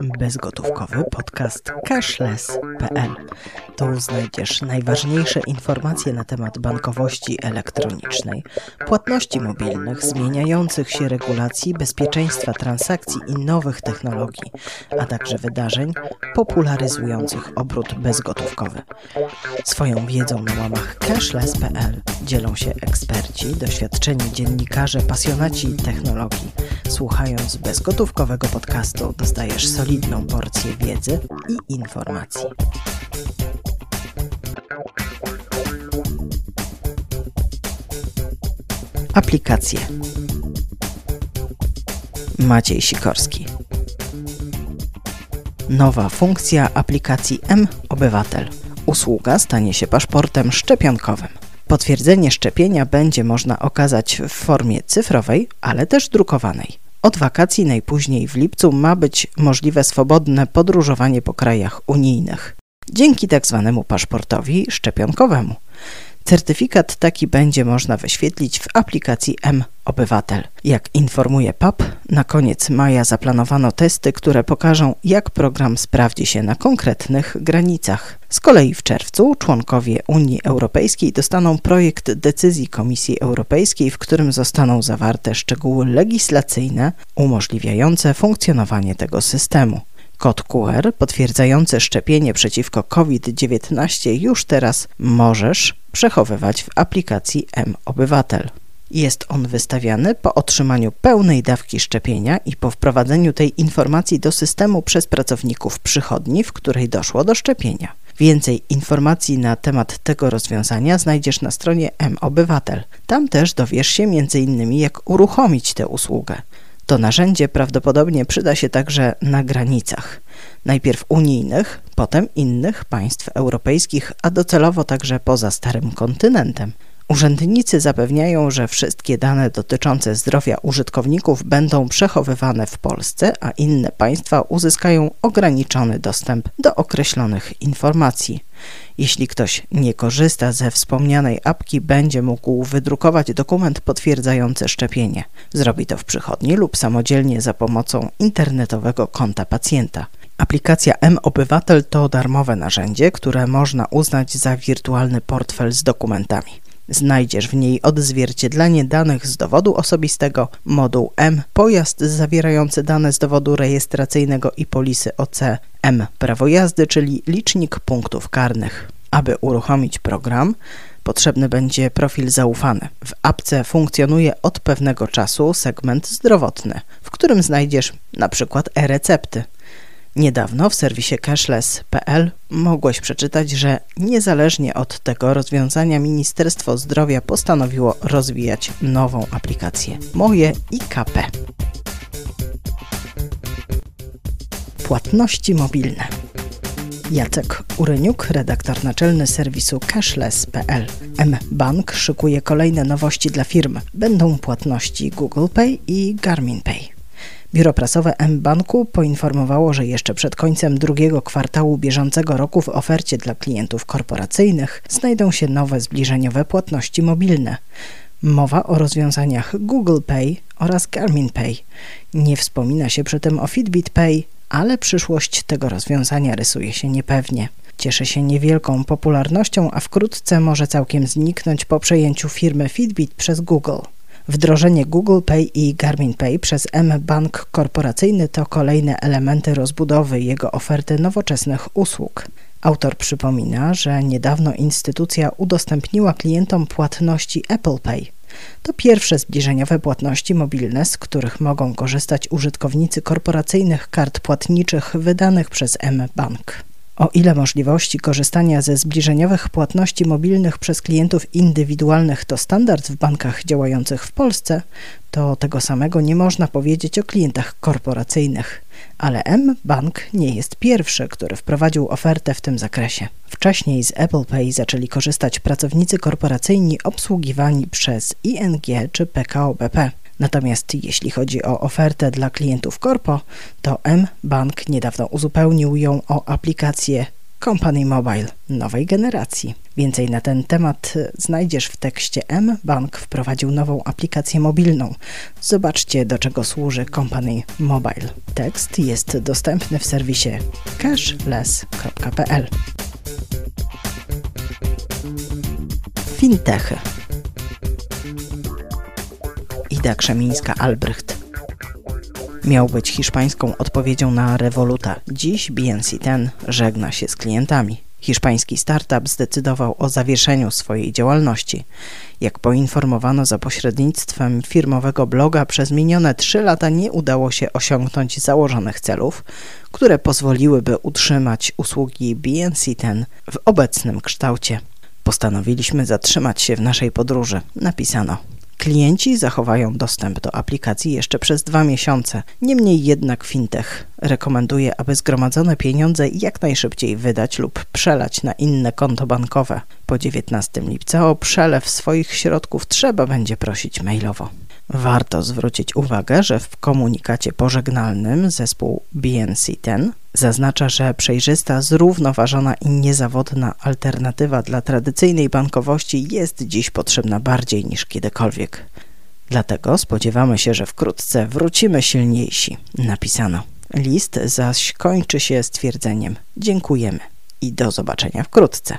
bezgotówkowy podcast cashless.pl. Tu znajdziesz najważniejsze informacje na temat bankowości elektronicznej, płatności mobilnych, zmieniających się regulacji, bezpieczeństwa transakcji i nowych technologii, a także wydarzeń popularyzujących obrót bezgotówkowy. Swoją wiedzą na łamach cashless.pl dzielą się eksperci, doświadczeni dziennikarze, pasjonaci technologii. Słuchając bezgotówkowego podcastu dostajesz solidną porcję wiedzy i informacji. Aplikacje Maciej Sikorski Nowa funkcja aplikacji M-Obywatel. Usługa stanie się paszportem szczepionkowym. Potwierdzenie szczepienia będzie można okazać w formie cyfrowej, ale też drukowanej. Od wakacji najpóźniej w lipcu ma być możliwe swobodne podróżowanie po krajach unijnych. Dzięki tzw. Tak paszportowi szczepionkowemu. Certyfikat taki będzie można wyświetlić w aplikacji M-Obywatel. Jak informuje PAP, na koniec maja zaplanowano testy, które pokażą, jak program sprawdzi się na konkretnych granicach. Z kolei w czerwcu członkowie Unii Europejskiej dostaną projekt decyzji Komisji Europejskiej, w którym zostaną zawarte szczegóły legislacyjne umożliwiające funkcjonowanie tego systemu. Kod QR potwierdzający szczepienie przeciwko COVID-19 już teraz możesz przechowywać w aplikacji M-Obywatel. Jest on wystawiany po otrzymaniu pełnej dawki szczepienia i po wprowadzeniu tej informacji do systemu przez pracowników przychodni, w której doszło do szczepienia. Więcej informacji na temat tego rozwiązania znajdziesz na stronie M-Obywatel. Tam też dowiesz się m.in. jak uruchomić tę usługę. To narzędzie prawdopodobnie przyda się także na granicach. Najpierw unijnych, potem innych państw europejskich, a docelowo także poza starym kontynentem. Urzędnicy zapewniają, że wszystkie dane dotyczące zdrowia użytkowników będą przechowywane w Polsce, a inne państwa uzyskają ograniczony dostęp do określonych informacji. Jeśli ktoś nie korzysta ze wspomnianej apki, będzie mógł wydrukować dokument potwierdzający szczepienie. Zrobi to w przychodni lub samodzielnie za pomocą internetowego konta pacjenta. Aplikacja M-Obywatel to darmowe narzędzie, które można uznać za wirtualny portfel z dokumentami. Znajdziesz w niej odzwierciedlenie danych z dowodu osobistego, moduł M, pojazd zawierający dane z dowodu rejestracyjnego i polisy OC, M, prawo jazdy, czyli licznik punktów karnych. Aby uruchomić program, potrzebny będzie profil zaufany. W apce funkcjonuje od pewnego czasu segment zdrowotny, w którym znajdziesz np. e-recepty. Niedawno w serwisie cashless.pl mogłeś przeczytać, że niezależnie od tego rozwiązania Ministerstwo Zdrowia postanowiło rozwijać nową aplikację Moje IKP. Płatności mobilne. Jacek Uryniuk, redaktor naczelny serwisu cashless.pl. M-Bank szykuje kolejne nowości dla firm. Będą płatności Google Pay i Garmin Pay. Biuro prasowe M-Banku poinformowało, że jeszcze przed końcem drugiego kwartału bieżącego roku w ofercie dla klientów korporacyjnych znajdą się nowe zbliżeniowe płatności mobilne. Mowa o rozwiązaniach Google Pay oraz Garmin Pay. Nie wspomina się przy tym o Fitbit Pay, ale przyszłość tego rozwiązania rysuje się niepewnie. Cieszy się niewielką popularnością, a wkrótce może całkiem zniknąć po przejęciu firmy Fitbit przez Google. Wdrożenie Google Pay i Garmin Pay przez M-Bank Korporacyjny to kolejne elementy rozbudowy jego oferty nowoczesnych usług. Autor przypomina, że niedawno instytucja udostępniła klientom płatności Apple Pay. To pierwsze zbliżeniowe płatności mobilne, z których mogą korzystać użytkownicy korporacyjnych kart płatniczych wydanych przez M-Bank. O ile możliwości korzystania ze zbliżeniowych płatności mobilnych przez klientów indywidualnych to standard w bankach działających w Polsce, to tego samego nie można powiedzieć o klientach korporacyjnych. Ale M-Bank nie jest pierwszy, który wprowadził ofertę w tym zakresie. Wcześniej z Apple Pay zaczęli korzystać pracownicy korporacyjni obsługiwani przez ING czy PKO BP. Natomiast jeśli chodzi o ofertę dla klientów Corpo, to M-Bank niedawno uzupełnił ją o aplikację Company Mobile nowej generacji. Więcej na ten temat znajdziesz w tekście M. Bank wprowadził nową aplikację mobilną. Zobaczcie, do czego służy Company Mobile. Tekst jest dostępny w serwisie cashless.pl. Fintechy. Ida Krzemińska-Albrecht miał być hiszpańską odpowiedzią na Revoluta. Dziś BNC ten żegna się z klientami. Hiszpański startup zdecydował o zawieszeniu swojej działalności. Jak poinformowano za pośrednictwem firmowego bloga, przez minione trzy lata nie udało się osiągnąć założonych celów, które pozwoliłyby utrzymać usługi BNC ten w obecnym kształcie. Postanowiliśmy zatrzymać się w naszej podróży, napisano. Klienci zachowają dostęp do aplikacji jeszcze przez dwa miesiące. Niemniej jednak fintech rekomenduje, aby zgromadzone pieniądze jak najszybciej wydać lub przelać na inne konto bankowe. Po 19 lipca o przelew swoich środków trzeba będzie prosić mailowo. Warto zwrócić uwagę, że w komunikacie pożegnalnym zespół BNC ten zaznacza, że przejrzysta, zrównoważona i niezawodna alternatywa dla tradycyjnej bankowości jest dziś potrzebna bardziej niż kiedykolwiek. Dlatego spodziewamy się, że wkrótce wrócimy silniejsi, napisano. List zaś kończy się stwierdzeniem: Dziękujemy i do zobaczenia wkrótce.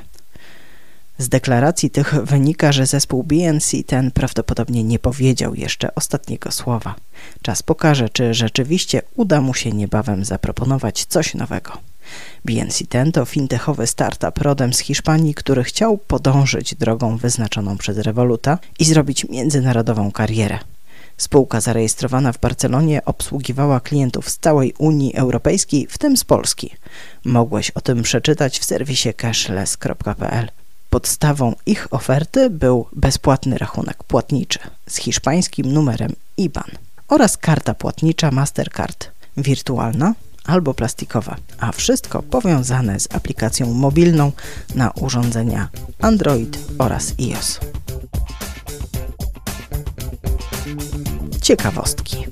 Z deklaracji tych wynika, że zespół BNC ten prawdopodobnie nie powiedział jeszcze ostatniego słowa. Czas pokaże, czy rzeczywiście uda mu się niebawem zaproponować coś nowego. BNC ten to fintechowy startup rodem z Hiszpanii, który chciał podążyć drogą wyznaczoną przez Revoluta i zrobić międzynarodową karierę. Spółka zarejestrowana w Barcelonie obsługiwała klientów z całej Unii Europejskiej, w tym z Polski. Mogłeś o tym przeczytać w serwisie cashless.pl. Podstawą ich oferty był bezpłatny rachunek płatniczy z hiszpańskim numerem IBAN oraz karta płatnicza Mastercard, wirtualna albo plastikowa, a wszystko powiązane z aplikacją mobilną na urządzenia Android oraz iOS. Ciekawostki.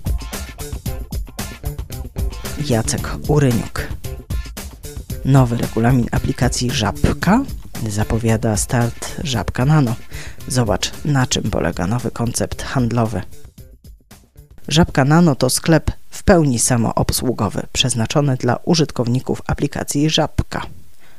Jacek Uryniuk. Nowy regulamin aplikacji Żabka zapowiada start Żabka Nano. Zobacz, na czym polega nowy koncept handlowy. Żabka Nano to sklep w pełni samoobsługowy, przeznaczony dla użytkowników aplikacji Żabka.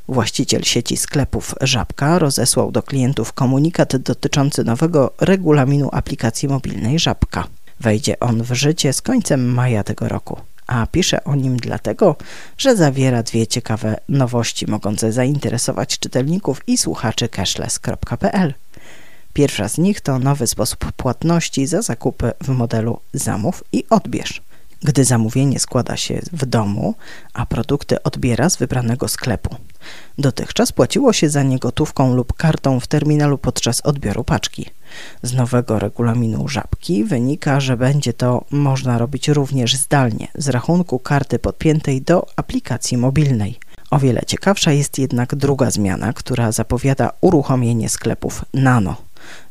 Właściciel sieci sklepów Żabka rozesłał do klientów komunikat dotyczący nowego regulaminu aplikacji mobilnej Żabka. Wejdzie on w życie z końcem maja tego roku a piszę o nim dlatego, że zawiera dwie ciekawe nowości mogące zainteresować czytelników i słuchaczy cashless.pl. Pierwsza z nich to nowy sposób płatności za zakupy w modelu zamów i odbierz. Gdy zamówienie składa się w domu, a produkty odbiera z wybranego sklepu. Dotychczas płaciło się za nie gotówką lub kartą w terminalu podczas odbioru paczki. Z nowego regulaminu Żabki wynika, że będzie to można robić również zdalnie z rachunku karty podpiętej do aplikacji mobilnej. O wiele ciekawsza jest jednak druga zmiana, która zapowiada uruchomienie sklepów Nano.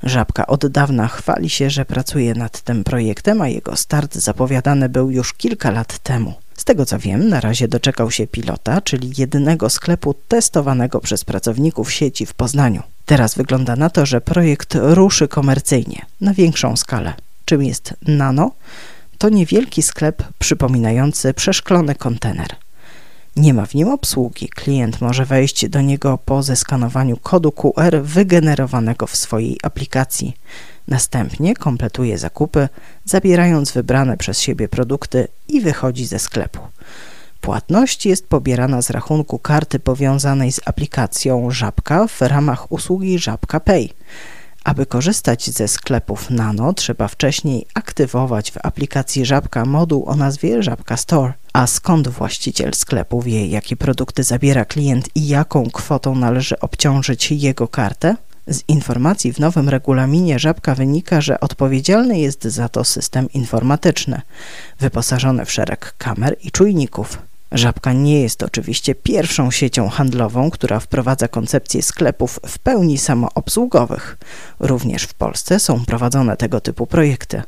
Żabka od dawna chwali się, że pracuje nad tym projektem, a jego start zapowiadany był już kilka lat temu. Z tego co wiem, na razie doczekał się pilota, czyli jedynego sklepu testowanego przez pracowników sieci w Poznaniu. Teraz wygląda na to, że projekt ruszy komercyjnie, na większą skalę. Czym jest Nano? To niewielki sklep przypominający przeszklony kontener. Nie ma w nim obsługi. Klient może wejść do niego po zeskanowaniu kodu QR wygenerowanego w swojej aplikacji. Następnie kompletuje zakupy, zabierając wybrane przez siebie produkty i wychodzi ze sklepu. Płatność jest pobierana z rachunku karty powiązanej z aplikacją Żabka w ramach usługi Żabka Pay. Aby korzystać ze sklepów Nano, trzeba wcześniej aktywować w aplikacji Żabka moduł o nazwie Żabka Store. A skąd właściciel sklepu wie, jakie produkty zabiera klient i jaką kwotą należy obciążyć jego kartę? Z informacji w nowym regulaminie Żabka wynika, że odpowiedzialny jest za to system informatyczny, wyposażony w szereg kamer i czujników. Żabka nie jest oczywiście pierwszą siecią handlową, która wprowadza koncepcję sklepów w pełni samoobsługowych. Również w Polsce są prowadzone tego typu projekty.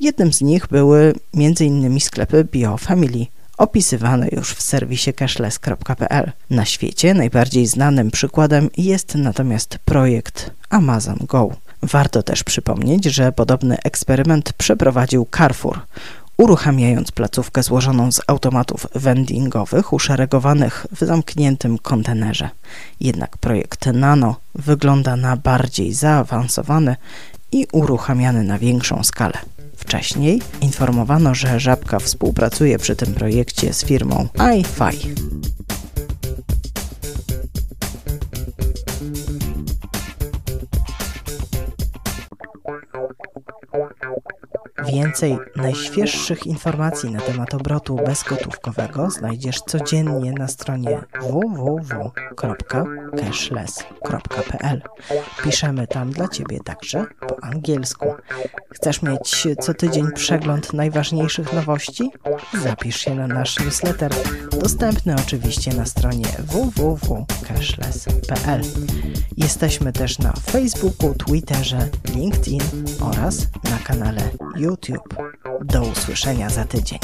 Jednym z nich były m.in. sklepy BioFamily opisywane już w serwisie cashless.pl. Na świecie najbardziej znanym przykładem jest natomiast projekt Amazon Go. Warto też przypomnieć, że podobny eksperyment przeprowadził Carrefour, uruchamiając placówkę złożoną z automatów vendingowych uszeregowanych w zamkniętym kontenerze. Jednak projekt Nano wygląda na bardziej zaawansowany i uruchamiany na większą skalę. Wcześniej informowano, że Żabka współpracuje przy tym projekcie z firmą iFi. Więcej najświeższych informacji na temat obrotu bezgotówkowego znajdziesz codziennie na stronie www.cashless.pl. Piszemy tam dla Ciebie także po angielsku. Chcesz mieć co tydzień przegląd najważniejszych nowości? Zapisz się na nasz newsletter, dostępny oczywiście na stronie www.cashless.pl. Jesteśmy też na Facebooku, Twitterze, LinkedIn oraz na kanale YouTube. Do usłyszenia za tydzień.